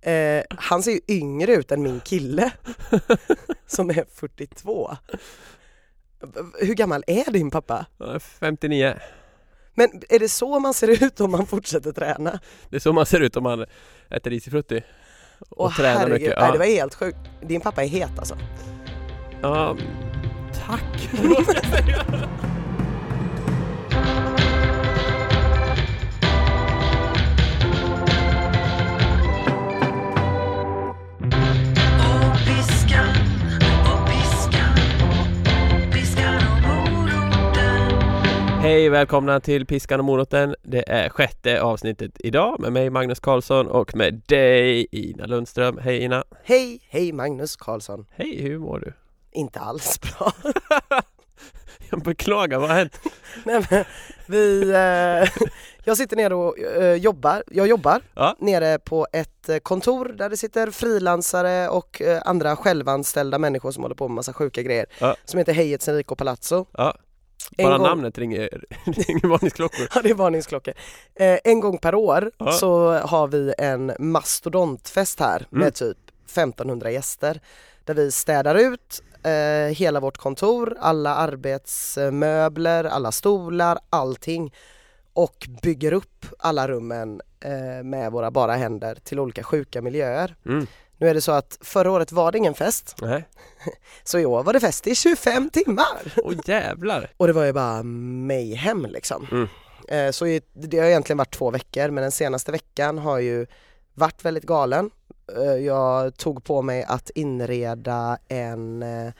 Eh, han ser ju yngre ut än min kille som är 42. Hur gammal är din pappa? Ja, 59. Men är det så man ser ut om man fortsätter träna? Det är så man ser ut om man äter risifrutti och Åh, tränar herregud. mycket. Nej, Ja. det var helt sjukt. Din pappa är het alltså. Ja, tack! Hej, välkomna till Piskan och moroten. Det är sjätte avsnittet idag med mig Magnus Karlsson och med dig Ina Lundström. Hej Ina! Hej, hej Magnus Karlsson. Hej, hur mår du? Inte alls bra. Jag beklagar, vad har hänt? Nej, men, vi, eh, jag sitter nere och eh, jobbar, jag jobbar Ja. nere på ett eh, kontor där det sitter frilansare och eh, andra självanställda människor som håller på med massa sjuka grejer Ja. som heter Hej Enrico Palazzo. Ja. En Bara gång- namnet ringer, ringer varningsklockor. Ja det är varningsklockor. Eh, en gång per år Ja. så har vi en mastodontfest här Mm. med typ 1500 gäster där vi städar ut eh, hela vårt kontor, alla arbetsmöbler, alla stolar, allting och bygger upp alla rummen eh, med våra bara händer till olika sjuka miljöer. Mm. Nu är det så att förra året var det ingen fest, Nej. så i år var det fest i 25 timmar! Åh jävlar! Och det var ju bara mayhem liksom. Mm. Eh, Så i- det har egentligen varit två veckor men den senaste veckan har ju varit väldigt galen. Eh, Jag tog på mig att inreda en eh,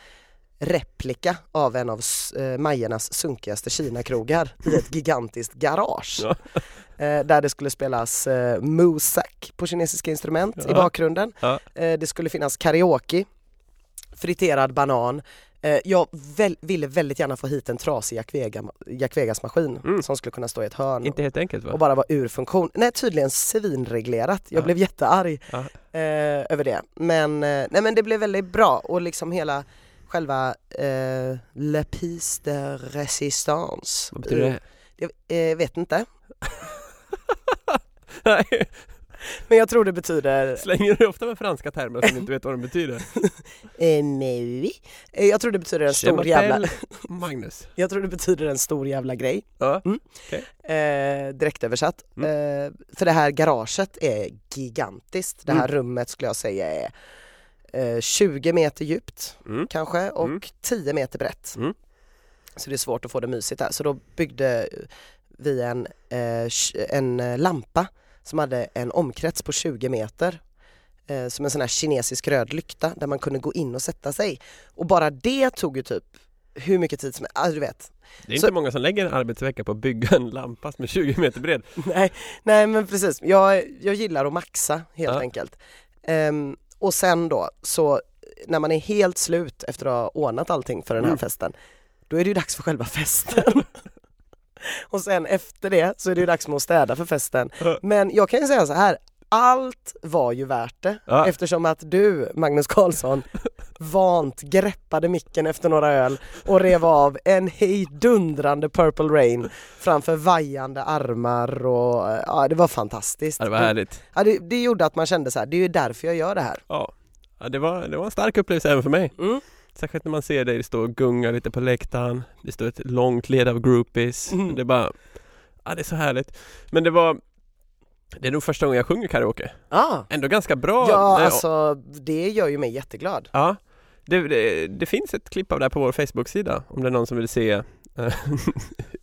replika av en av eh, Majernas sunkigaste Kina-krogar i ett gigantiskt garage. Ja. Eh, Där det skulle spelas eh, musak på kinesiska instrument i Ja. bakgrunden. Ja. Eh, Det skulle finnas karaoke, friterad banan. Jag väl, ville väldigt gärna få hit en trasig Jack, Vega, Jack Vegas-maskin Mm. som skulle kunna stå i ett hörn Inte helt enkelt va? och bara vara ur funktion. Nej tydligen svinreglerat. Jag Ja. blev jättearg Ja. eh, över det. Men, nej, men det blev väldigt bra och liksom hela själva eh, Le Piste de Resistance. Vad betyder det? Jag eh, vet inte. Nej. Men jag tror det betyder Slänger du ofta med franska termer som du inte vet vad de betyder? eh, nej. Eh, Jag tror det betyder en stor jävla Magnus. Jag tror det betyder en stor jävla grej. Ja. Eh, direkt översatt. Eh, för det här garaget är gigantiskt. Det här rummet skulle jag säga är eh, 20 meter djupt Mm. kanske och Mm. 10 meter brett. Mm. Så det är svårt att få det mysigt här. Så då byggde vi en, eh, en eh, lampa som hade en omkrets på 20 meter. Eh, som en sån här kinesisk röd lykta där man kunde gå in och sätta sig. Och bara det tog ju typ hur mycket tid som helst. Alltså du vet. Det är Så- inte många som lägger en arbetsvecka på att bygga en lampa som är 20 meter bred. nej, nej men precis. Jag, jag gillar att maxa helt Ja. enkelt. Ehm, och sen då så när man är helt slut efter att ha ordnat allting för den här Mm. festen då är det ju dags för själva festen. och sen efter det så är det ju dags att städa för festen. Men jag kan ju säga så här, allt var ju värt det Ja. eftersom att du, Magnus Karlsson, vant greppade micken efter några öl och rev av en hejdundrande Purple Rain framför vajande armar och ja, det var fantastiskt. Ja, det var härligt. Ja, det, det gjorde att man kände så här, det är ju därför jag gör det här. Ja, ja det, var, det var en stark upplevelse även för mig. Mm. Särskilt när man ser dig stå och gunga lite på läktaren. Det står ett långt led av groupies. Mm. Det är bara... Ja, det är så härligt. Men det var... Det är nog första gången jag sjunger karaoke. Ah. Ändå ganska bra. Ja, alltså det gör ju mig jätteglad. Ja. Det, det, det finns ett klipp av det här på vår Facebook-sida om det är någon som vill se eh,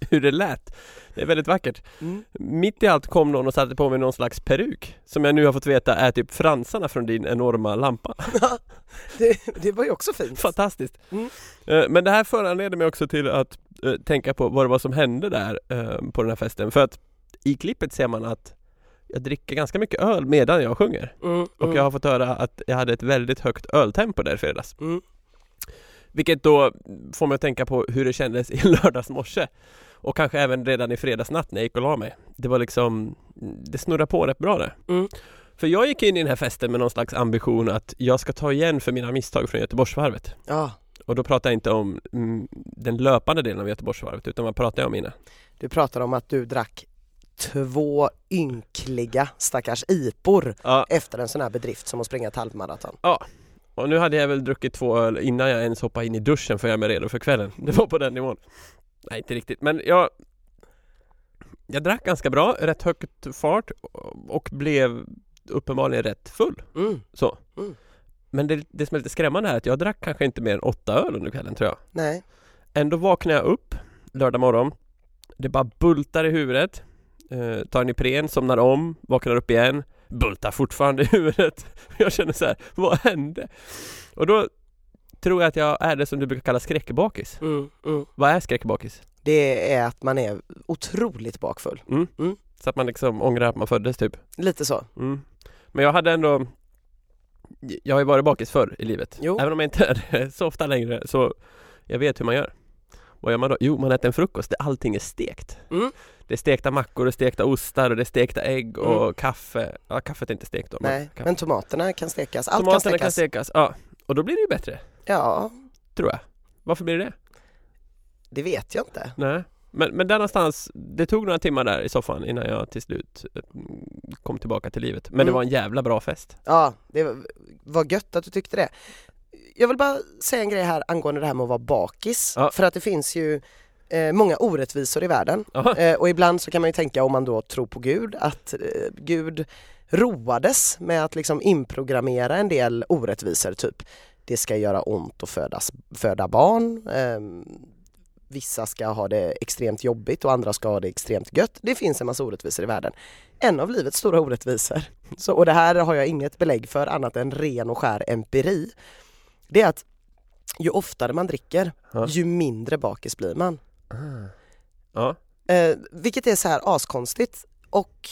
hur det lät. Det är väldigt vackert. Mm. Mitt i allt kom någon och satte på mig någon slags peruk som jag nu har fått veta är typ fransarna från din enorma lampa. Det, det var ju också fint. Fantastiskt! Mm. Eh, Men det här föranleder mig också till att eh, tänka på vad det var som hände där eh, på den här festen. För att i klippet ser man att jag dricker ganska mycket öl medan jag sjunger. Mm, Och mm, jag har fått höra att jag hade ett väldigt högt öltempo där i fredags. mm. Vilket då får mig att tänka på hur det kändes i lördags morse. Och kanske även redan i fredags natt när jag gick och la mig. Det var liksom, det snurrade på rätt bra där. Mm. För jag gick in i den här festen med någon slags ambition att jag ska ta igen för mina misstag från Göteborgsvarvet. Ja, Och då pratar jag inte om mm, den löpande delen av Göteborgsvarvet utan vad pratar jag om innan? du pratar om att du drack två ynkliga stackars ipor Ja, efter en sån här bedrift som att springa ett halvmaraton. och nu hade jag väl druckit två öl innan jag ens hoppade in i duschen för göra mig redo för kvällen. Det var på den nivån. Nej, inte riktigt, men jag Jag drack ganska bra, rätt högt fart och blev uppenbarligen rätt full. Mm. Så. Mm. Men det, det som är lite skrämmande är att jag drack kanske inte mer än åtta öl under kvällen tror jag. Nej. Ändå vaknade jag upp lördag morgon. Det bara bultar i huvudet. Eh, tar en Ipren, somnar om, vaknar upp igen. Bultar fortfarande i huvudet. Jag känner så här, vad hände? Och då tror jag att jag är det som du brukar kalla skräckbakis. Mm. Mm. Vad är skräckbakis? Det är att man är otroligt bakfull. Så att man liksom ångrar att man föddes typ. Lite så. Mm. Men jag hade ändå Jag har ju varit bakis förr i livet. Jo. Även om jag inte är det så ofta längre så jag vet hur man gör. Vad gör man då? Jo, man äter en frukost där allting är stekt. Mm. Det är stekta mackor, och stekta ostar och det är stekta ägg och Mm. kaffe. Ja, kaffet är inte stekt då. Nej, kaffe. men tomaterna kan stekas. Allt Tomaterna kan stekas. kan stekas. Ja, och då blir det ju bättre, Ja, tror jag. Varför blir det det? det vet jag inte. Nej. Men, men där någonstans, det tog några timmar där i soffan innan jag till slut eh, kom tillbaka till livet. Men det Mm. var en jävla bra fest. Ja, det var- gött att du tyckte det. Jag vill bara säga en grej här angående det här med att vara bakis. Ja. För att det finns ju eh, många orättvisor i världen. Eh, och ibland så kan man ju tänka om man då tror på Gud att eh, Gud roades med att liksom inprogrammera en del orättvisor typ det ska göra ont att födas, föda barn ehm, vissa ska ha det extremt jobbigt och andra ska ha det extremt gött. Det finns en massa orättvisor i världen. En av livets stora orättvisor, så, och det här har jag inget belägg för annat än ren och skär empiri, det är att ju oftare man dricker, Ja. ju mindre bakis blir man. Ja. Eh, vilket är så här askonstigt och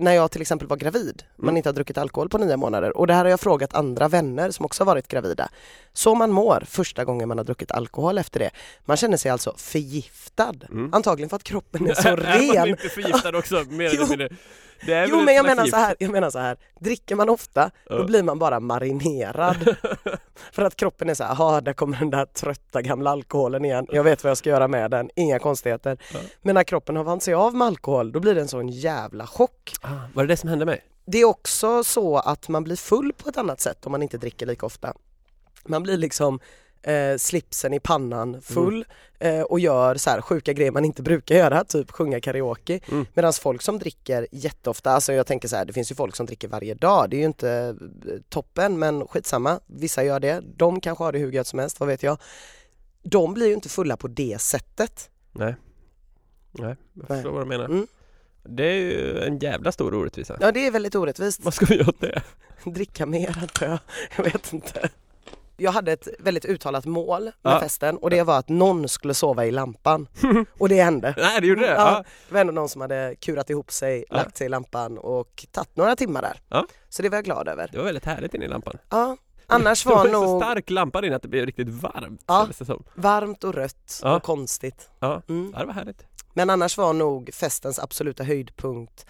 när jag till exempel var gravid, man Mm. inte har druckit alkohol på nio månader och det här har jag frågat andra vänner som också har varit gravida. Så man mår första gången man har druckit alkohol efter det. Man känner sig alltså förgiftad. Mm. Antagligen för att kroppen är så Är man ren. inte förgiftad också? Mer eller mindre. Jo men jag menar gift. så här, jag menar så här, dricker man ofta då blir man bara marinerad. för att kroppen är så här, "Aha, där kommer den där trötta gamla alkoholen igen. Jag vet vad jag ska göra med den, inga konstigheter. Men när kroppen har vant sig av med alkohol då blir det en sån jävla chock. Ah, var det det som hände mig? Det är också så att man blir full på ett annat sätt om man inte dricker lika ofta. Man blir liksom eh, slipsen i pannan full eh, och gör så här sjuka grejer man inte brukar göra, typ sjunga karaoke. Mm. Medan folk som dricker jätteofta, alltså jag tänker så här, det finns ju folk som dricker varje dag, det är ju inte eh, toppen men skitsamma, vissa gör det, de kanske har det hur gött som helst, vad vet jag. De blir ju inte fulla på det sättet. Nej. Nej, jag Nej. förstår vad du menar. Mm. Det är ju en jävla stor orättvisa. Ja det är väldigt orättvist. Vad ska vi göra åt det? dricka mer antar jag. Jag vet inte. Jag hade ett väldigt uttalat mål med Ja. festen och det var att någon skulle sova i lampan. Och det hände. Nej, det gjorde det? Ja. Det var ändå någon som hade kurat ihop sig, Ja. lagt sig i lampan och tagit några timmar där. Ja. Så det var jag glad över. Det var väldigt härligt inne i lampan. Ja. Annars det var var ju så nog stark lampa inne att det blev riktigt varmt Ja. det som. varmt och rött och konstigt. Ja. Mm. ja, det var härligt. Men annars var nog festens absoluta höjdpunkt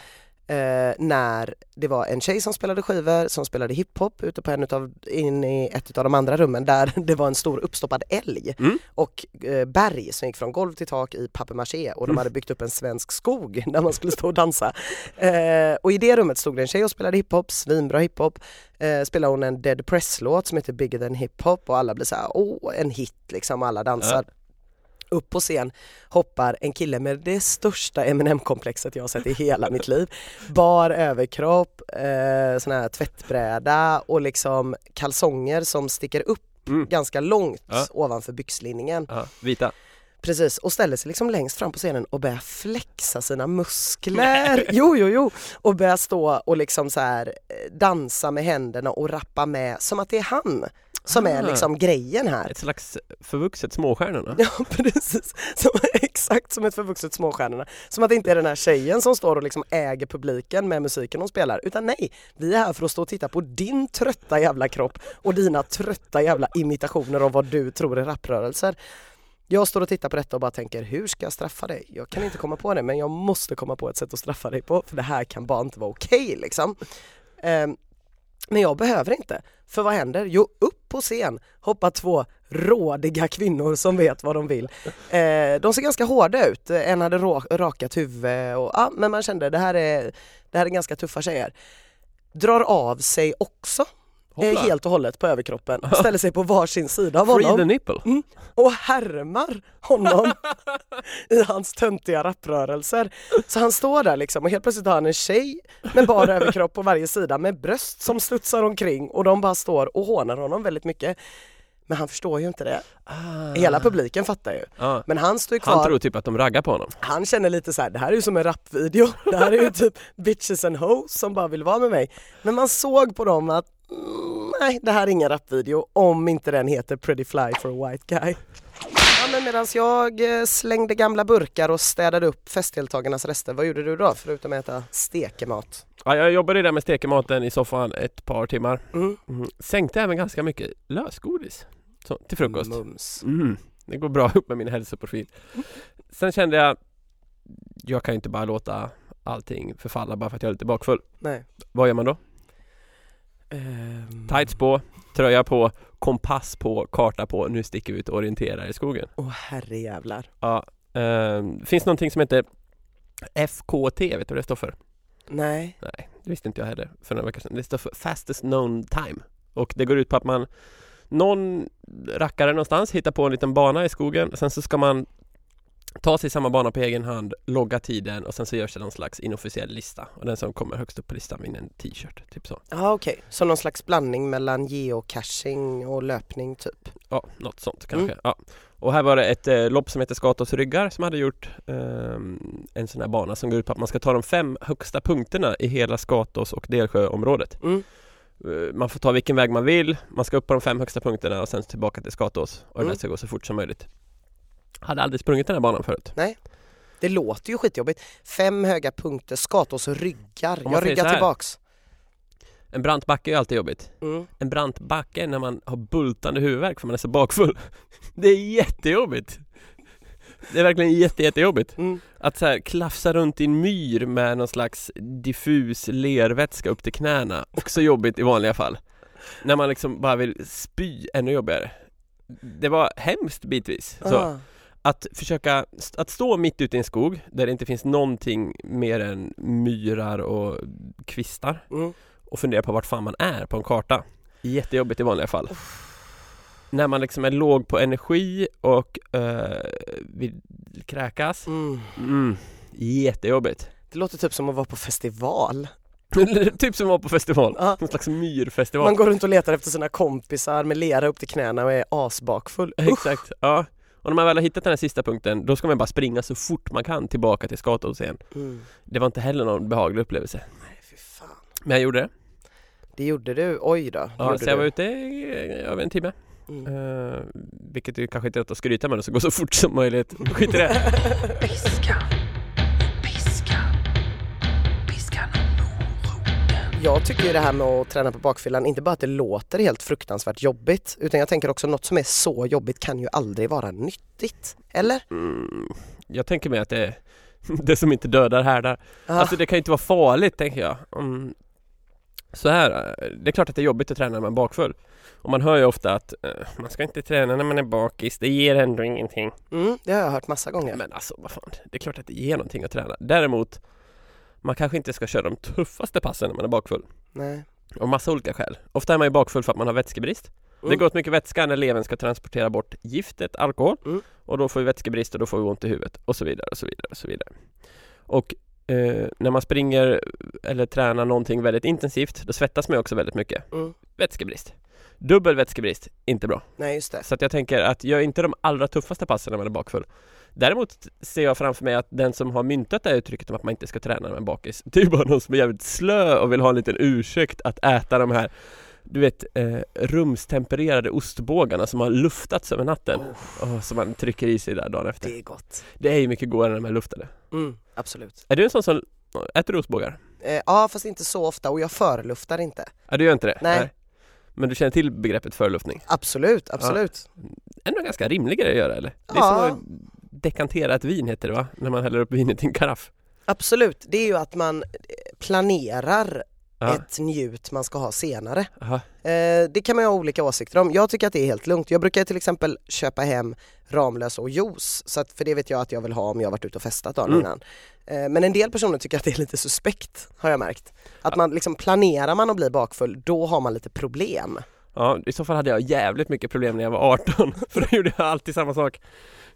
eh, när det var en tjej som spelade skivor, som spelade hiphop ute på en utav, in i ett av de andra rummen där det var en stor uppstoppad älg Mm. och eh, berg som gick från golv till tak i papier-maché och de Mm. hade byggt upp en svensk skog där man skulle stå och dansa. Eh, och i det rummet stod det en tjej och spelade hiphop, svinbra hiphop. Eh, spelade hon en Dead Press-låt som heter Bigger than hiphop och alla blir så här, åh en hit liksom, alla dansar. Upp på scen hoppar en kille med det största Eminem-komplexet jag har sett i hela mitt liv. Bar överkropp, eh, sån här tvättbräda och liksom kalsonger som sticker upp Mm. ganska långt Ja. ovanför byxlinningen. Ja, vita. Precis, och ställer sig liksom längst fram på scenen och börjar flexa sina muskler. Jo, jo, jo. Och börjar stå och liksom så här eh, dansa med händerna och rappa med som att det är han som är Ah. liksom grejen här. Ett slags förvuxet Småstjärnorna. Ja precis, som, exakt som ett förvuxet Småstjärnorna. Som att det inte är den här tjejen som står och liksom äger publiken med musiken hon spelar. Utan nej, vi är här för att stå och titta på din trötta jävla kropp och dina trötta jävla imitationer av vad du tror är rapprörelser. Jag står och tittar på detta och bara tänker, hur ska jag straffa dig? Jag kan inte komma på det, men jag måste komma på ett sätt att straffa dig på, för det här kan bara inte vara okej liksom. Ehm, men jag behöver inte, för vad händer? Jo, upp på scen hoppar två rådiga kvinnor som vet vad de vill. Eh, de ser ganska hårda ut, en hade ra rakat huvud och ja, men man kände det här är, det här är ganska tuffa tjejer. Drar av sig också Hoppla. helt och hållet på överkroppen, ställer sig på varsin sida av Free honom the nipple. och härmar honom i hans töntiga rapprörelser. Så han står där liksom och helt plötsligt har han en tjej med bara överkropp på varje sida med bröst som studsar omkring och de bara står och hånar honom väldigt mycket. Men han förstår ju inte det. Hela publiken fattar ju. Ja. Men han står ju kvar. Han tror typ att de raggar på honom. Han känner lite så här, det här är ju som en rapvideo. Det här är ju typ bitches and hoes som bara vill vara med mig. Men man såg på dem att mm, nej, det här är ingen rapvideo om inte den heter Pretty Fly for a White Guy. Ja, men medan jag eh, slängde gamla burkar och städade upp festdeltagarnas rester, vad gjorde du då förutom att äta stekemat? Ja, jag jobbade där med stekematen i soffan ett par timmar. Mm. Mm. Sänkte även ganska mycket lösgodis så, till frukost. Mums. Mm. Det går bra ihop med min hälsoprofil. Sen kände jag, jag kan ju inte bara låta allting förfalla bara för att jag är lite bakfull. Nej. Vad gör man då? Ehm, Tights på, tröja på, kompass på, karta på, nu sticker vi ut och orienterar i skogen. Åh herrejävlar. Ja, ehm, finns någonting som heter FKT, vet du vad det står för? Nej. Nej, det visste inte jag heller för några veckor sedan. Det står för Fastest Known Time. Och det går ut på att man någon rackare någonstans hittar på en liten bana i skogen. Sen så ska man ta sig samma bana på egen hand, logga tiden och sen så görs det någon slags inofficiell lista. Och den som kommer högst upp på listan vinner en t-shirt. Typ så. Ja okej, så någon slags blandning mellan geocaching och löpning typ? Ja, något sånt kanske. Ja. Och här var det ett eh, lopp som heter Skatås ryggar som hade gjort ehm, en sån här bana som går ut på att man ska ta de fem högsta punkterna i hela Skatås och Delsjöområdet. Mm. Eh, Man får ta vilken väg man vill, man ska upp på de fem högsta punkterna och sen tillbaka till Skatås och det Mm. där ska gå så fort som möjligt. Hade aldrig sprungit den här banan förut. Det låter ju skitjobbigt. Fem höga punkter, Skatås ryggar. Om man Jag ryggar tillbaks. En brant backe är ju alltid jobbigt. Mm. En brant backe när man har bultande huvudvärk för man är så bakfull. Det är jättejobbigt! Det är verkligen jätte, jättejobbigt. Mm. Att så här klafsa runt i en myr med någon slags diffus lervätska upp till knäna, också jobbigt i vanliga fall. När man liksom bara vill spy, ännu jobbigare. Det var hemskt bitvis. Så. Ah. Att försöka, att stå mitt ute i en skog där det inte finns någonting mer än myrar och kvistar Mm. och fundera på vart fan man är på en karta. Jättejobbigt i vanliga fall. När man liksom är låg på energi och uh, vill kräkas. Mm. Mm, jättejobbigt. Det låter typ som att vara på festival. typ som att vara på festival. Ja. Någon slags myrfestival. Man går runt och letar efter sina kompisar med lera upp till knäna och är asbakfull. Exakt, ja. Och när man väl har hittat den här sista punkten, då ska man bara springa så fort man kan tillbaka till Skatås igen. Mm. Det var inte heller någon behaglig upplevelse. Nej fy fan. Men jag gjorde det. Det gjorde du, oj då. Det Ja, så jag var ute i över en timme. Mm. Uh, vilket ju kanske inte är något att skryta med, så gå så fort som möjligt. Skit i det. Jag tycker ju det här med att träna på bakfyllan, inte bara att det låter helt fruktansvärt jobbigt utan jag tänker också något som är så jobbigt kan ju aldrig vara nyttigt. Eller? Mm, jag tänker mig att det är det som inte dödar härdar. Ah, Alltså det kan ju inte vara farligt tänker jag. Mm. Så här, eh, det är klart att det är jobbigt att träna när man är bakfull. Och man hör ju ofta att eh, man ska inte träna när man är bakis, det ger ändå ingenting. mm, det har jag hört massa gånger. Men alltså vad fan, det är klart att det ger någonting att träna. Däremot, man kanske inte ska köra de tuffaste passen när man är bakfull. Nej. Av massa olika skäl. Ofta är man ju bakfull för att man har vätskebrist. Det Mm. går åt mycket vätska när levern ska transportera bort giftet alkohol Mm. och då får vi vätskebrist och då får vi ont i huvudet och så vidare och så vidare och så vidare. Och eh, när man springer eller tränar någonting väldigt intensivt då svettas man ju också väldigt mycket. Mm. Vätskebrist. Dubbel vätskebrist, inte bra. Nej just det. Så att jag tänker att gör inte de allra tuffaste passen när man är bakfull. Däremot ser jag framför mig att den som har myntat det här uttrycket om att man inte ska träna man är bakis Det är bara någon som är jävligt slö och vill ha en liten ursäkt att äta de här Du vet eh, rumstempererade ostbågarna som har luftats över natten oh, Som man trycker i sig där dagen efter Det är gott. Det är ju mycket godare när de är luftade Mm, absolut. Är du en sån som äter ostbågar? Eh, ja fast inte så ofta och jag förluftar inte. Ja du gör inte det? Nej. Men du känner till begreppet förluftning? Absolut, absolut. Ändå ganska rimlig grej att göra eller? Det är Ja. som att dekantera ett vin heter det va? När man häller upp vinet i en karaff Absolut. Det är ju att man eh, planerar Ja. ett njut man ska ha senare. Aha. Eh, det kan man ju ha olika åsikter om. Jag tycker att det är helt lugnt. Jag brukar till exempel köpa hem Ramlös och juice, så att, för det vet jag att jag vill ha om jag varit ute och festat dagen Mm. innan. Eh, men en del personer tycker att det är lite suspekt, har jag märkt. Att man liksom planerar man att bli bakfull, då har man lite problem. Ja, i så fall hade jag jävligt mycket problem när jag var 18 För då gjorde jag alltid samma sak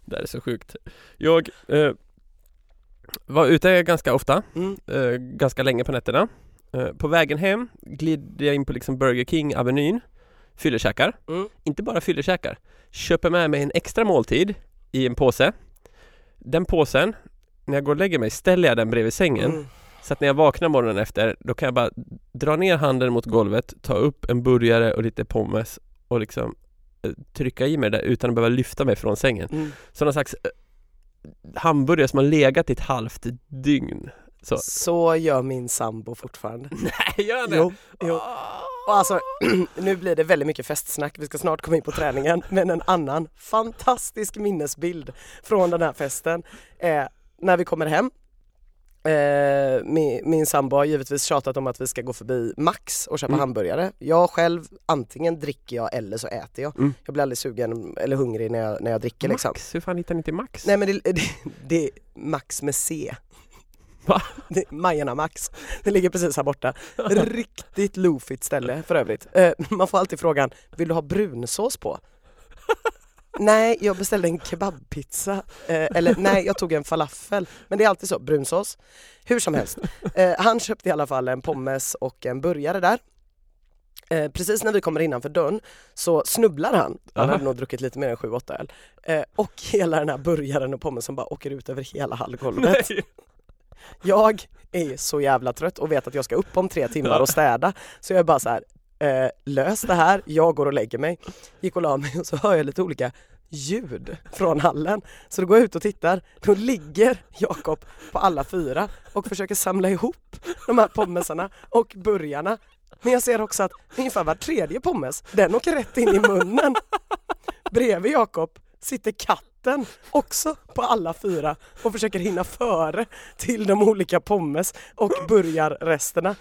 Det här är så sjukt Jag eh, var ute ganska ofta, Mm. eh, ganska länge på nätterna eh, På vägen hem glider jag in på liksom Burger King Avenyn Fyllekäkar, Mm. inte bara fyllekäkar Köper med mig en extra måltid i en påse Den påsen, när jag går och lägger mig ställer jag den bredvid sängen Mm. Så att när jag vaknar morgonen efter, då kan jag bara dra ner handen mot golvet, ta upp en burgare och lite pommes och liksom eh, trycka i mig det utan att behöva lyfta mig från sängen. Mm. Sådana slags eh, hamburgare som har legat i ett halvt dygn. Så. Så gör min sambo fortfarande. Nej, gör det? Jo, jo. Och alltså, nu blir det väldigt mycket festsnack, vi ska snart komma in på träningen, men en annan fantastisk minnesbild från den här festen är när vi kommer hem Eh, min, min sambo har givetvis tjatat om att vi ska gå förbi Max och köpa Mm. hamburgare. Jag själv, antingen dricker jag eller så äter jag. Mm. Jag blir aldrig sugen eller hungrig när jag, när jag dricker liksom. Max, hur fan hittar ni till Max? Nej men det, det, det är Max med C. Va? Majerna Max. Det ligger precis här borta. Riktigt loofigt ställe för övrigt. Eh, man får alltid frågan, vill du ha brunsås på? Nej, jag beställde en kebabpizza. Eh, eller nej, jag tog en falafel. Men det är alltid så, brunsås. Hur som helst. Eh, han köpte i alla fall en pommes och en burgare där. Eh, precis när vi kommer innanför dörren så snubblar han, han hade nog druckit lite mer än 7-8 öl, eh, och hela den här burgaren och pommesen bara åker ut över hela hallgolvet. Nej. Jag är så jävla trött och vet att jag ska upp om tre timmar och städa. Så jag är bara så här, eh, lös det här, jag går och lägger mig. Gick och la mig och så hör jag lite olika ljud från hallen. Så då går jag ut och tittar, då ligger Jakob på alla fyra och försöker samla ihop de här pommesarna och burgarna. Men jag ser också att ungefär var tredje pommes, den åker rätt in i munnen. Bredvid Jakob sitter katten också på alla fyra och försöker hinna före till de olika pommes och burgarresterna.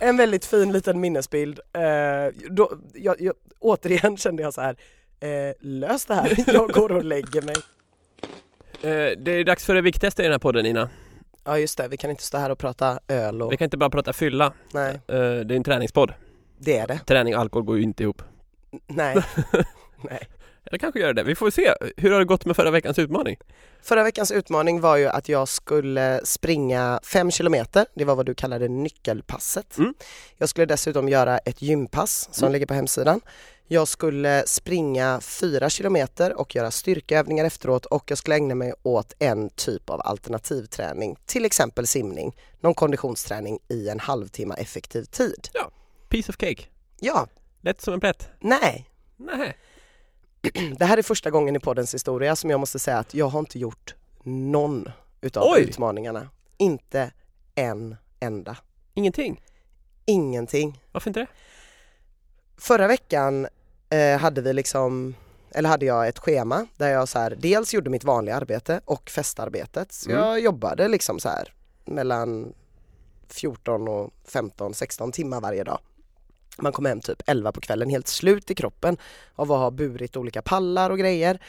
En väldigt fin liten minnesbild. Eh, då, jag, jag, återigen kände jag så här, eh, lös det här, jag går och lägger mig. Eh, det är dags för det viktigaste i den här podden Nina. Ja just det, vi kan inte stå här och prata öl och... Vi kan inte bara prata fylla. Nej, Eh, det är en träningspodd. det är det. Träning och alkohol går ju inte ihop. Nej. Nej. Eller kanske gör det. Vi får se. Hur har det gått med förra veckans utmaning? Förra veckans utmaning var ju att jag skulle springa fem kilometer, det var vad du kallade nyckelpasset. Mm. Jag skulle dessutom göra ett gympass som Mm. ligger på hemsidan. Jag skulle springa fyra kilometer och göra styrkeövningar efteråt och jag skulle ägna mig åt en typ av alternativträning, till exempel simning, någon konditionsträning i en halvtimme effektiv tid. Piece of cake. Ja, Lätt som en plätt. nej, Nej. det här är första gången i poddens historia som jag måste säga att jag har inte gjort någon utav Oj! utmaningarna. Inte en enda. Ingenting. Ingenting. Varför inte det? Förra veckan eh, hade vi liksom eller hade jag ett schema där jag så här, dels gjorde mitt vanliga arbete och festarbetet. Så Mm. jag jobbade liksom så här mellan 14 och 15, 16 timmar varje dag. Man kom hem typ 11 på kvällen helt slut i kroppen av att ha burit olika pallar och grejer.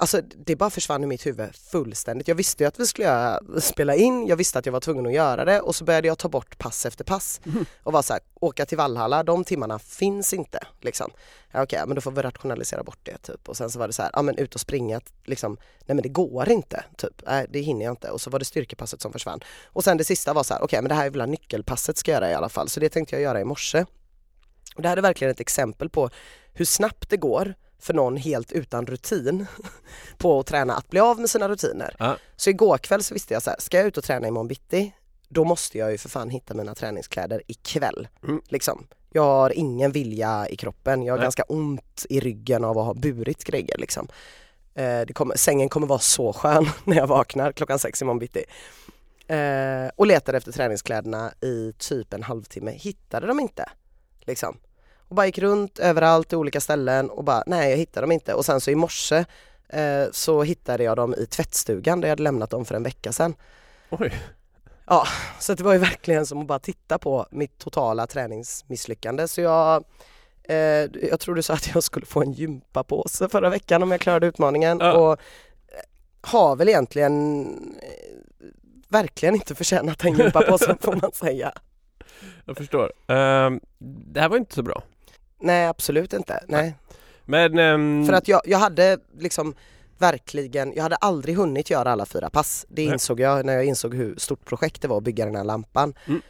Alltså det bara försvann i mitt huvud fullständigt. Jag visste ju att vi skulle göra, spela in, jag visste att jag var tvungen att göra det och så började jag ta bort pass efter pass och var så här, åka till Valhalla, de timmarna finns inte liksom. Ja, Okej, men då får vi rationalisera bort det typ och sen så var det så här, ja men ut och springa liksom, nej men det går inte typ, nej det hinner jag inte och så var det styrkepasset som försvann. Och sen det sista var så här, okej men det här är väl nyckelpasset ska jag göra i alla fall så det tänkte jag göra i morse. Och det här är verkligen ett exempel på hur snabbt det går för någon helt utan rutin på att träna att bli av med sina rutiner. Ja. Så igår kväll så visste jag så här, ska jag ut och träna imorgon bitti, då måste jag ju för fan hitta mina träningskläder ikväll. Mm. Liksom. Jag har ingen vilja i kroppen, jag har Nej. ganska ont i ryggen av att ha burit grejer liksom. Eh, kommer, sängen kommer vara så skön när jag vaknar klockan sex imorgon bitti. Eh, och letade efter träningskläderna i typ en halvtimme, hittade dem inte. Liksom. Och bara gick runt överallt i olika ställen och bara nej jag hittade dem inte. Och sen så i morse eh, så hittade jag dem i tvättstugan där jag hade lämnat dem för en vecka sedan. Oj. Så att det var ju verkligen som att bara titta på mitt totala träningsmisslyckande. Så jag, eh, jag tror du sa att jag skulle få en gympapåse förra veckan om jag klarade utmaningen. Ja. Och eh, har väl egentligen eh, verkligen inte förtjänat en gympapåse får man säga. Jag förstår. Ehm, det här var inte så bra. Nej absolut inte. Nej. Men... ehm, För att jag, jag hade liksom verkligen, jag hade aldrig hunnit göra alla fyra pass. Det Nej. insåg jag när jag insåg hur stort projekt det var att bygga den här lampan. Mm.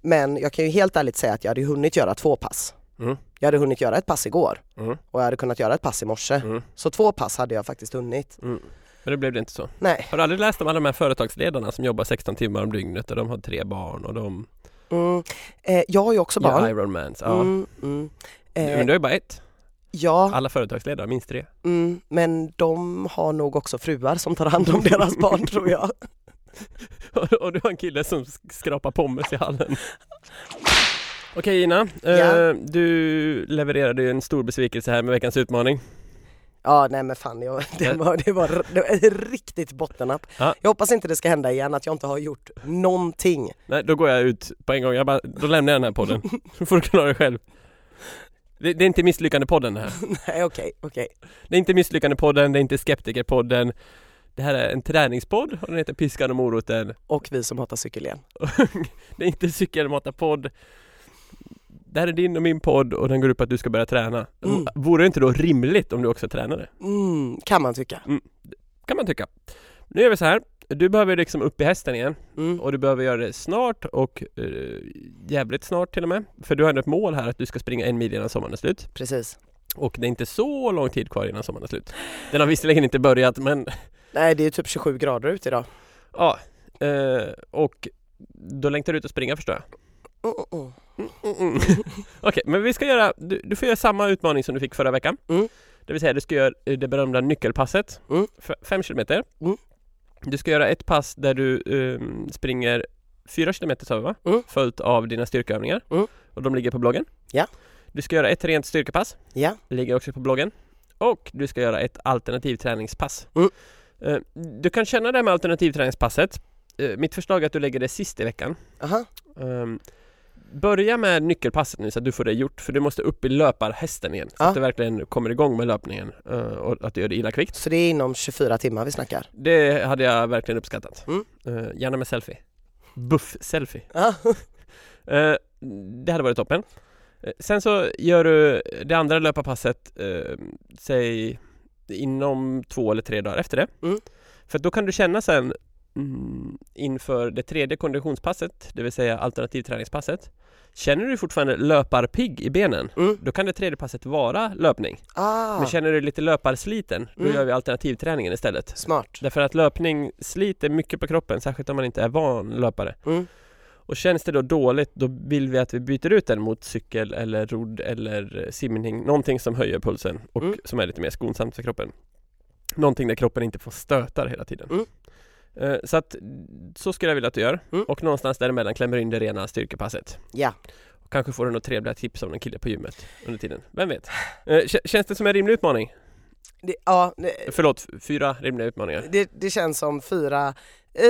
Men jag kan ju helt ärligt säga att jag hade hunnit göra två pass. Mm. Jag hade hunnit göra ett pass igår Mm. och jag hade kunnat göra ett pass i morse. Mm. Så två pass hade jag faktiskt hunnit. Mm. Men det blev det inte så. Nej. Har du aldrig läst om alla de här företagsledarna som jobbar 16 timmar om dygnet och de har tre barn och de Mm. Eh, jag har ju också barn. Ironmans? Ja. Mm, mm. Men Eh, du har ju bara ett. ja, Alla företagsledare har minst tre. mm, men de har nog också fruar som tar hand om deras barn tror jag. och du har en kille som sk- skrapar pommes i hallen. Okej Ina, eh, Ja. du levererade ju en stor besvikelse här med veckans utmaning. Ja nej men fan jag, det, Ja. var, det, var, det var riktigt bottennapp. Ja. Jag hoppas inte det ska hända igen att jag inte har gjort någonting. Nej, då går jag ut på en gång. Jag bara, då lämnar jag den här podden. Så får du klara dig själv. Det, det är inte misslyckande podden det här. Nej okej, okej. Det är inte misslyckande podden, det är inte skeptikerpodden. Det här är en träningspodd och den heter Piskan och moroten. Och vi som hatar cykel igen. Det är inte cykelmatarpodd. Det här är din och min podd och den går ut på att du ska börja träna. Mm. Vore det inte då rimligt om du också tränade? Mm, kan man tycka. Kan man tycka. Nu gör vi så här. Du behöver liksom upp i hästen igen Mm. och du behöver göra det snart och eh, jävligt snart till och med. För du har ändå ett mål här att du ska springa en mil innan sommaren är slut. Precis. Och det är inte så lång tid kvar innan sommaren är slut. Den har visserligen inte börjat men Nej det är typ 27 grader ute idag. ja. Eh, och då längtar du ut att springa förstår jag. Mm, mm. Mm, mm. Okej, men vi ska göra, du, du får göra samma utmaning som du fick förra veckan. Mm. Det vill säga du ska göra eh, det berömda nyckelpasset, Mm. F- fem kilometer. Mm. Du ska göra ett pass där du ehm, springer fyra kilometer sa vi va? Mm. Följt av dina styrkeövningar. Mm. Och de ligger på bloggen. Ja. Du ska göra ett rent styrkepass, Ja. ligger också på bloggen. Och du ska göra ett alternativträningspass. Mm. Eh, du kan känna det här med alternativträningspasset. Eh, mitt förslag är att du lägger det sist i veckan. Aha. Börja med nyckelpasset nu så att du får det gjort för du måste upp i löparhästen igen så Ja. att du verkligen kommer igång med löpningen eh, och att du gör det illa kvickt. Så det är inom 24 timmar vi snackar? Det hade jag verkligen uppskattat. Mm. Eh, gärna med selfie. Buff-selfie. Ja. Eh, det hade varit toppen. Sen så gör du det andra löparpasset, säg inom två eller tre dagar efter det. Mm. För då kan du känna sen mm, inför det tredje konditionspasset, det vill säga alternativträningspasset. Känner du fortfarande löparpigg i benen, Mm. då kan det tredje passet vara löpning. Ah, Men känner du lite löparsliten, då Mm. gör vi alternativträningen istället. smart. Därför att löpning sliter mycket på kroppen, särskilt om man inte är van löpare. Mm. Och känns det då dåligt, då vill vi att vi byter ut den mot cykel eller rodd eller simning. Någonting som höjer pulsen och Mm. som är lite mer skonsamt för kroppen. Någonting där kroppen inte får stötar hela tiden. Eh, Så att så skulle jag vilja att du gör. Mm. Och någonstans däremellan klämmer in det rena styrkepasset. Ja. Och kanske får du några trevliga tips av en kille på gymmet under tiden. Vem vet? Eh, kä- Känns det som en rimlig utmaning? Det, ja, det, Förlåt, fyra rimliga utmaningar. det, det känns som fyra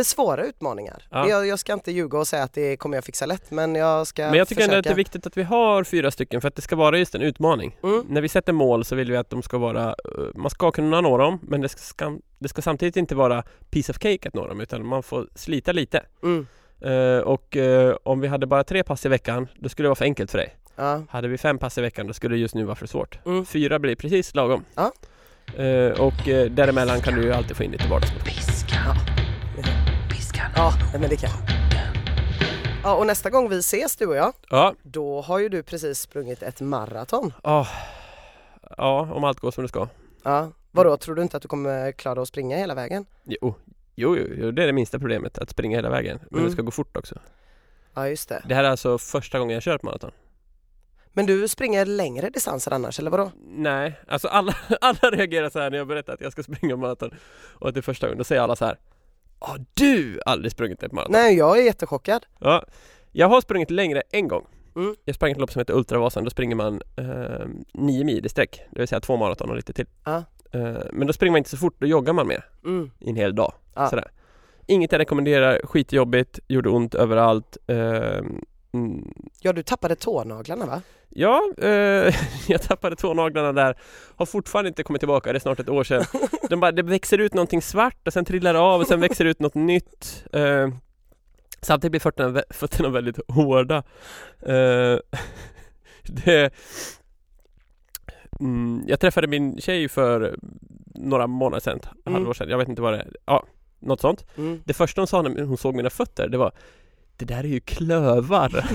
svåra utmaningar. Ja. Jag, jag ska inte ljuga och säga att det kommer jag fixa lätt men jag ska Men jag tycker ändå försöka. att det är viktigt att vi har fyra stycken för att det ska vara just en utmaning. Mm. När vi sätter mål så vill vi att de ska vara, eh, man ska kunna nå dem men det ska, det ska samtidigt inte vara piece of cake att nå dem utan man får slita lite. Mm. Eh, och eh, om vi hade bara tre pass i veckan då skulle det vara för enkelt för dig. Ja. Hade vi fem pass i veckan då skulle det just nu vara för svårt. Mm. Fyra blir precis lagom. Ja. Eh, och eh, däremellan kan du ju alltid få in lite vardagsmotion. Ja, men det kan. Ja, och nästa gång vi ses du och jag, Ja, då har ju du precis sprungit ett maraton. ah, ja, om allt går som det ska. Ja, vadå, tror du inte att du kommer klara att springa hela vägen? Jo, jo, jo, jo det är det minsta problemet, att springa hela vägen. Men Mm. det ska gå fort också. Ja, just det. Det här är alltså första gången jag kör ett maraton. Men du springer längre distanser annars, eller vadå? Nej, alltså alla, alla reagerar så här när jag berättar att jag ska springa maraton och att det är första gången. Då säger alla så här Har du aldrig sprungit ett maraton? Nej, jag är jättechockad. Ja, jag har sprungit längre en gång. Mm. Jag sprang ett lopp som heter Ultravasan. Då springer man eh, nio mil i sträck. Det vill säga två maraton och lite till. Ja. Eh, men då springer man inte så fort, då joggar man mer Mm. i en hel dag. Ja. Sådär. Inget jag rekommenderar, skitjobbigt, gjorde ont överallt. Ehm, mm, Ja, du tappade tånaglarna va? Ja, eh, jag tappade tånaglarna där. Har fortfarande inte kommit tillbaka, det är snart ett år sedan. De bara, det växer ut någonting svart och sen trillar det av och sen växer det ut något nytt. Eh, samtidigt blir fötterna, fötterna väldigt hårda. Eh, det, mm, jag träffade min tjej för några månader sedan, Mm. halvår sedan, jag vet inte vad det är. Ja, något sånt. Mm. Det första hon sa när hon såg mina fötter, det var Det där är ju klövar.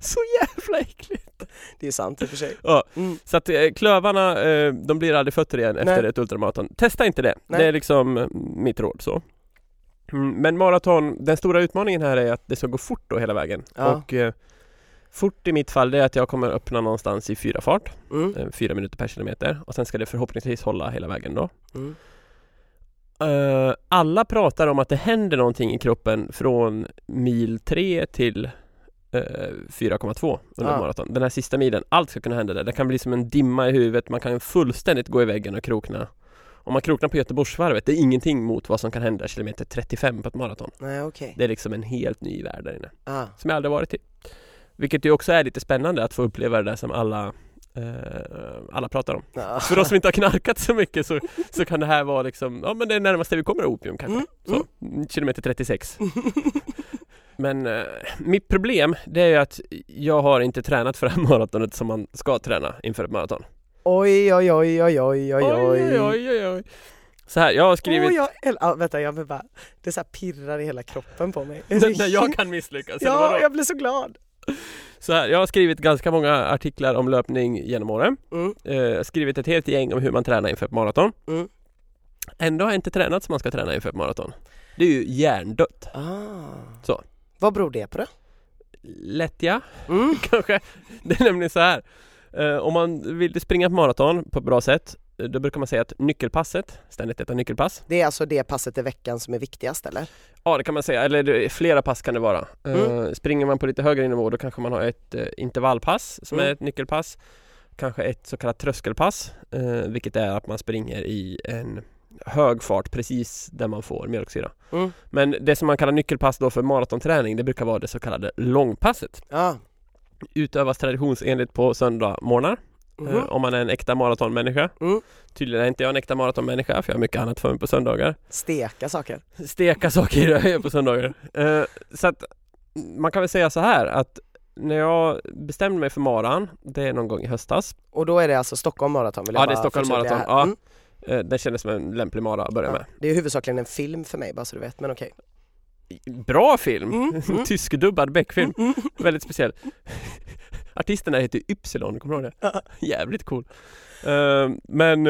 Så jävla äckligt! Det är sant i och för sig. Ja, Mm. så att eh, klövarna, eh, de blir aldrig fötter igen efter Nej. ett ultramaraton. Testa inte det. Nej. Det är liksom eh, mitt råd så. Mm, men maraton, den stora utmaningen här är att det ska gå fort då hela vägen. Ja. Och eh, fort i mitt fall det är att jag kommer öppna någonstans i fyra fart, Mm. fyra minuter per kilometer och sen ska det förhoppningsvis hålla hela vägen då. Mm. Eh, alla pratar om att det händer någonting i kroppen från mil 3 till eh, 4,2 under Ja. maraton. Den här sista milen, allt ska kunna hända där. Det kan bli som en dimma i huvudet, man kan fullständigt gå i väggen och krokna. Om man kroknar på Göteborgsvarvet, det är ingenting mot vad som kan hända kilometer 35 på ett maraton. Nej, okej. Det är liksom en helt ny värld där inne, Ah. som jag aldrig varit i. Vilket ju också är lite spännande att få uppleva det där som alla alla pratar om. Ja. För oss som inte har knarkat så mycket så, så kan det här vara liksom, ja men det är närmaste vi kommer opium kanske. Mm, Så, mm, kilometer 36. Men eh, mitt problem det är ju att jag har inte tränat för det här maratonet som man ska träna inför ett maraton. Oj, oj, oj, oj, oj, oj, oj, oj, oj, oj. Så här, jag har skrivit Åh, jag, äl- ja, vänta, jag vill bara, det så här pirrar i hela kroppen på mig. När jag kan misslyckas. Ja, jag blir så glad. Så här, jag har skrivit ganska många artiklar om löpning genom åren. Mm. Eh, skrivit ett helt gäng om hur man tränar inför ett maraton. Mm. Ändå har jag inte tränat som man ska träna inför ett maraton. Det är ju hjärndött. Ah. Så. Vad beror det på då? Lättja Mm. kanske. Det är nämligen så här. Eh, om man vill springa ett maraton på ett bra sätt då brukar man säga att nyckelpasset, ständigt detta nyckelpass. Det är alltså det passet i veckan som är viktigast eller? Ja det kan man säga, eller flera pass kan det vara. Mm. Springer man på lite högre nivå då kanske man har ett eh, intervallpass som Mm. är ett nyckelpass. Kanske ett så kallat tröskelpass, eh, vilket är att man springer i en hög fart precis där man får mjölksyra. Mm. Men det som man kallar nyckelpass då för maratonträning det brukar vara det så kallade långpasset. Ja. Utövas traditionsenligt på söndagmorgnar Mhm. eh, om man är en äkta maratonmänniska. Mm. Tydligen är inte jag en äkta maratonmänniska för jag har mycket annat för mig på söndagar. Steka saker. Steka saker gör jag på söndagar. Eh, så att man kan väl säga så här att när jag bestämde mig för maran, det är någon gång i höstas. Och då är det alltså Stockholm Marathon vill jag Ja, det är Stockholm Marathon, ja. Mm. Eh, det kändes som en lämplig mara att börja Ja. med. Det är huvudsakligen en film för mig bara så du vet, men okej. Bra film! Mm, mm. Tyskdubbad Beck-film. Mm. Väldigt speciell. Artisten där heter Ypsilon, kommer du ihåg det? Jävligt cool. Eh, men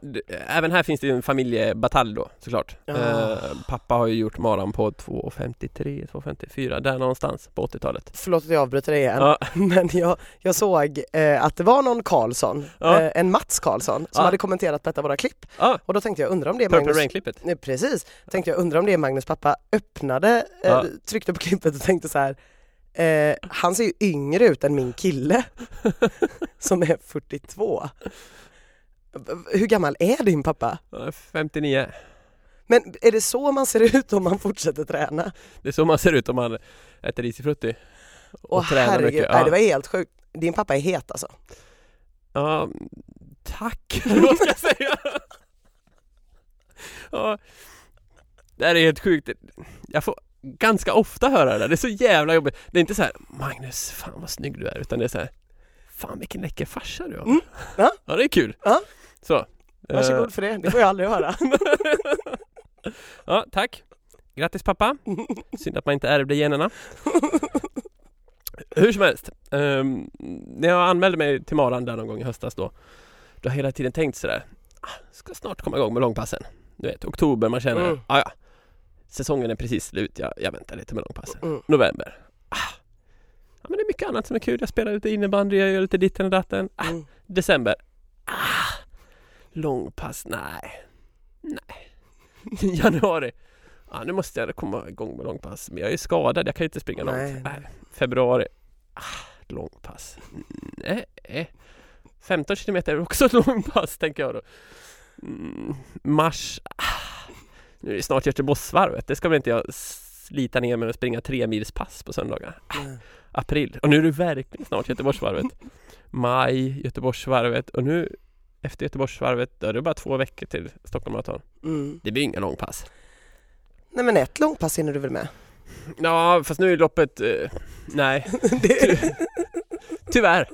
d- även här finns det ju en familjebatalj då såklart. Eh, pappa har ju gjort maran på 2.53, 2.54, där någonstans på 80-talet. Förlåt att jag avbryter dig igen, men jag, jag såg att det var någon Karlsson, en Mats Karlsson, som hade kommenterat på ett av våra klipp. Och då tänkte jag, undra om det är Purple Magnus Rain-klippet. Nej, precis, tänkte jag undra om det är Magnus pappa öppnade, tryckte på klippet och tänkte så här. Eh, han ser ju yngre ut än min kille som är 42. Hur gammal är din pappa? Ja, 59. Men är det så man ser ut om man fortsätter träna? Det är så man ser ut om man äter risifrutti. Och Åh tränar herregud, mycket. nej, Ja. det var helt sjukt. Din pappa är het alltså? Ja, tack, vad ska jag säga? ja, det här är helt sjukt. Jag får ganska ofta höra det där. Det är så jävla jobbigt. Det är inte så här Magnus, fan vad snygg du är, utan det är så här Fan vilken läcker farsa du har. Mm, ja. ja, det är kul. Ja. Så. Eh, Varsågod för det, det får jag aldrig höra. ja, tack. Grattis pappa. Synd att man inte ärvde generna. Hur som helst. ehm, när jag anmälde mig till maran där någon gång i höstas då. Då har jag hela tiden tänkt sådär. Ah, ska snart komma igång med långpassen. Du vet, oktober, man känner, Mm. ah, ja. Säsongen är precis slut, jag, jag väntar lite med långpassen. Mm. November. Ah. Ja, men det är mycket annat som är kul. Jag spelar lite innebandy, jag gör lite ditten och datten. Ah, Mm. December. Ah, långpass, nej. Nej. Januari. Ja, nu måste jag komma igång med långpass. Men jag är skadad, jag kan inte springa Nej, långt. nej. Nej. Februari. Ah, långpass. Nej. 15 kilometer är också ett långpass, tänker jag då. mm, mars, ah, nu är det snart Göteborgsvarvet, det ska väl inte jag slita ner med att springa tre mils pass på söndagar. Mm. April, och nu är det verkligen snart Göteborgsvarvet. Maj, Göteborgsvarvet och nu efter Göteborgsvarvet, då är det bara två veckor till Stockholm Marathon. Mm. Det blir inga långpass. Nej men ett långpass hinner du väl med? Ja, fast nu är loppet... Eh, nej, Det, tyvärr.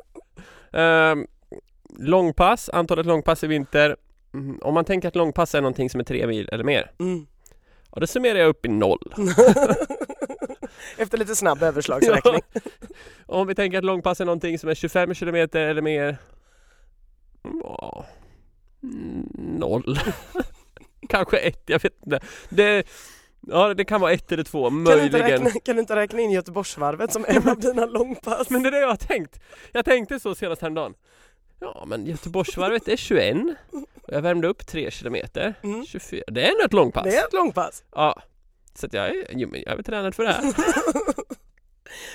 Ehm, långpass, antalet långpass i vinter. Mm, om man tänker att långpass är någonting som är tre mil eller mer. mm. Ja, då summerar jag upp i noll. Efter lite snabb överslagsräkning. Ja. Om vi tänker att långpass är någonting som är 25 kilometer eller mer. Ja, mm, noll. Kanske ett, jag vet inte. Det, ja, det kan vara ett eller två, Kan du, inte möjligen. räkna, kan du inte räkna in Göteborgsvarvet som en av dina långpass? Men det är det jag har tänkt. Jag tänkte så senast häromdagen. Ja, men Göteborgsvarvet är 21. Jag värmde upp 3 kilometer. Mm. 24. Det är ändå ett långpass. Det är ett långpass. Ja. Så att jag är, jag är tränad för det här.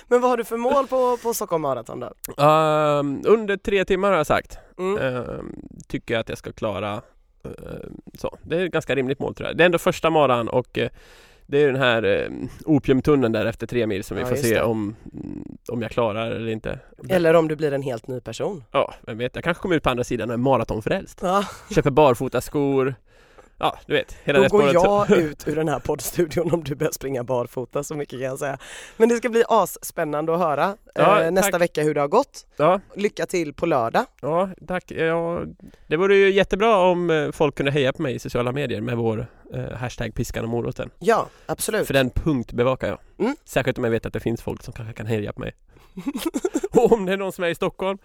Men vad har du för mål på, på Stockholm Marathon då? Ehm, under tre timmar har jag sagt. Mm. Ehm, tycker jag att jag ska klara. ehm, så. Det är ett ganska rimligt mål tror jag. Det är ändå första maran och eh, det är den här eh, opiumtunneln där efter tre mil som vi Ja, får se det. om, om jag klarar eller inte. Eller om du blir en helt ny person. Ja, vem vet. Jag kanske kommer ut på andra sidan och är maratonfrälst. Ja, Köper barfota skor. Ja, du vet. Hela då går jag ut ur den här poddstudion om du börjar springa barfota, så mycket kan jag säga. Men det ska bli asspännande att höra Ja, eh, nästa vecka hur det har gått. Ja, Lycka till på lördag. ja, tack. Ja, det vore ju jättebra om eh, folk kunde heja på mig i sociala medier med vår eh, hashtag piskan och moroten. Ja, absolut. För den punktbevakar jag. Mm. Särskilt om jag vet att det finns folk som kanske kan heja på mig. och om det är någon som är i Stockholm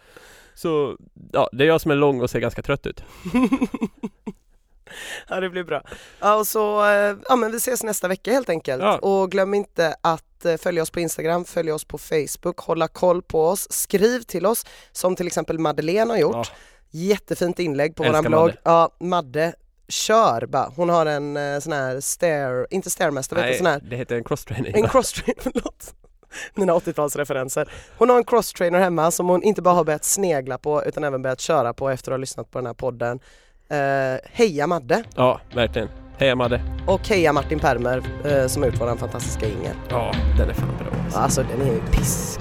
så, ja, det är jag som är lång och ser ganska trött ut. Ja det blir bra. Ja och så, eh, ja men vi ses nästa vecka helt enkelt. Ja. Och glöm inte att eh, följa oss på Instagram, följa oss på Facebook, hålla koll på oss, skriv till oss som till exempel Madeleine har gjort. Ja. Jättefint inlägg på Älskar våran blogg. Madde. Ja, Madde, kör bara. Hon har en eh, sån här stair, inte stairmaster, vet du, sån här, det heter en crosstraining. en crosstrainer, förlåt. Mina 80-talsreferenser. Hon har en crosstrainer hemma som hon inte bara har börjat snegla på utan även börjat köra på efter att ha lyssnat på den här podden. Eh, heja Madde! Ja, verkligen. Heja Madde. Och heja Martin Permer eh, som har gjort våran fantastiska ingel. Ja, den är fan bra. alltså. Alltså den är ju pisk.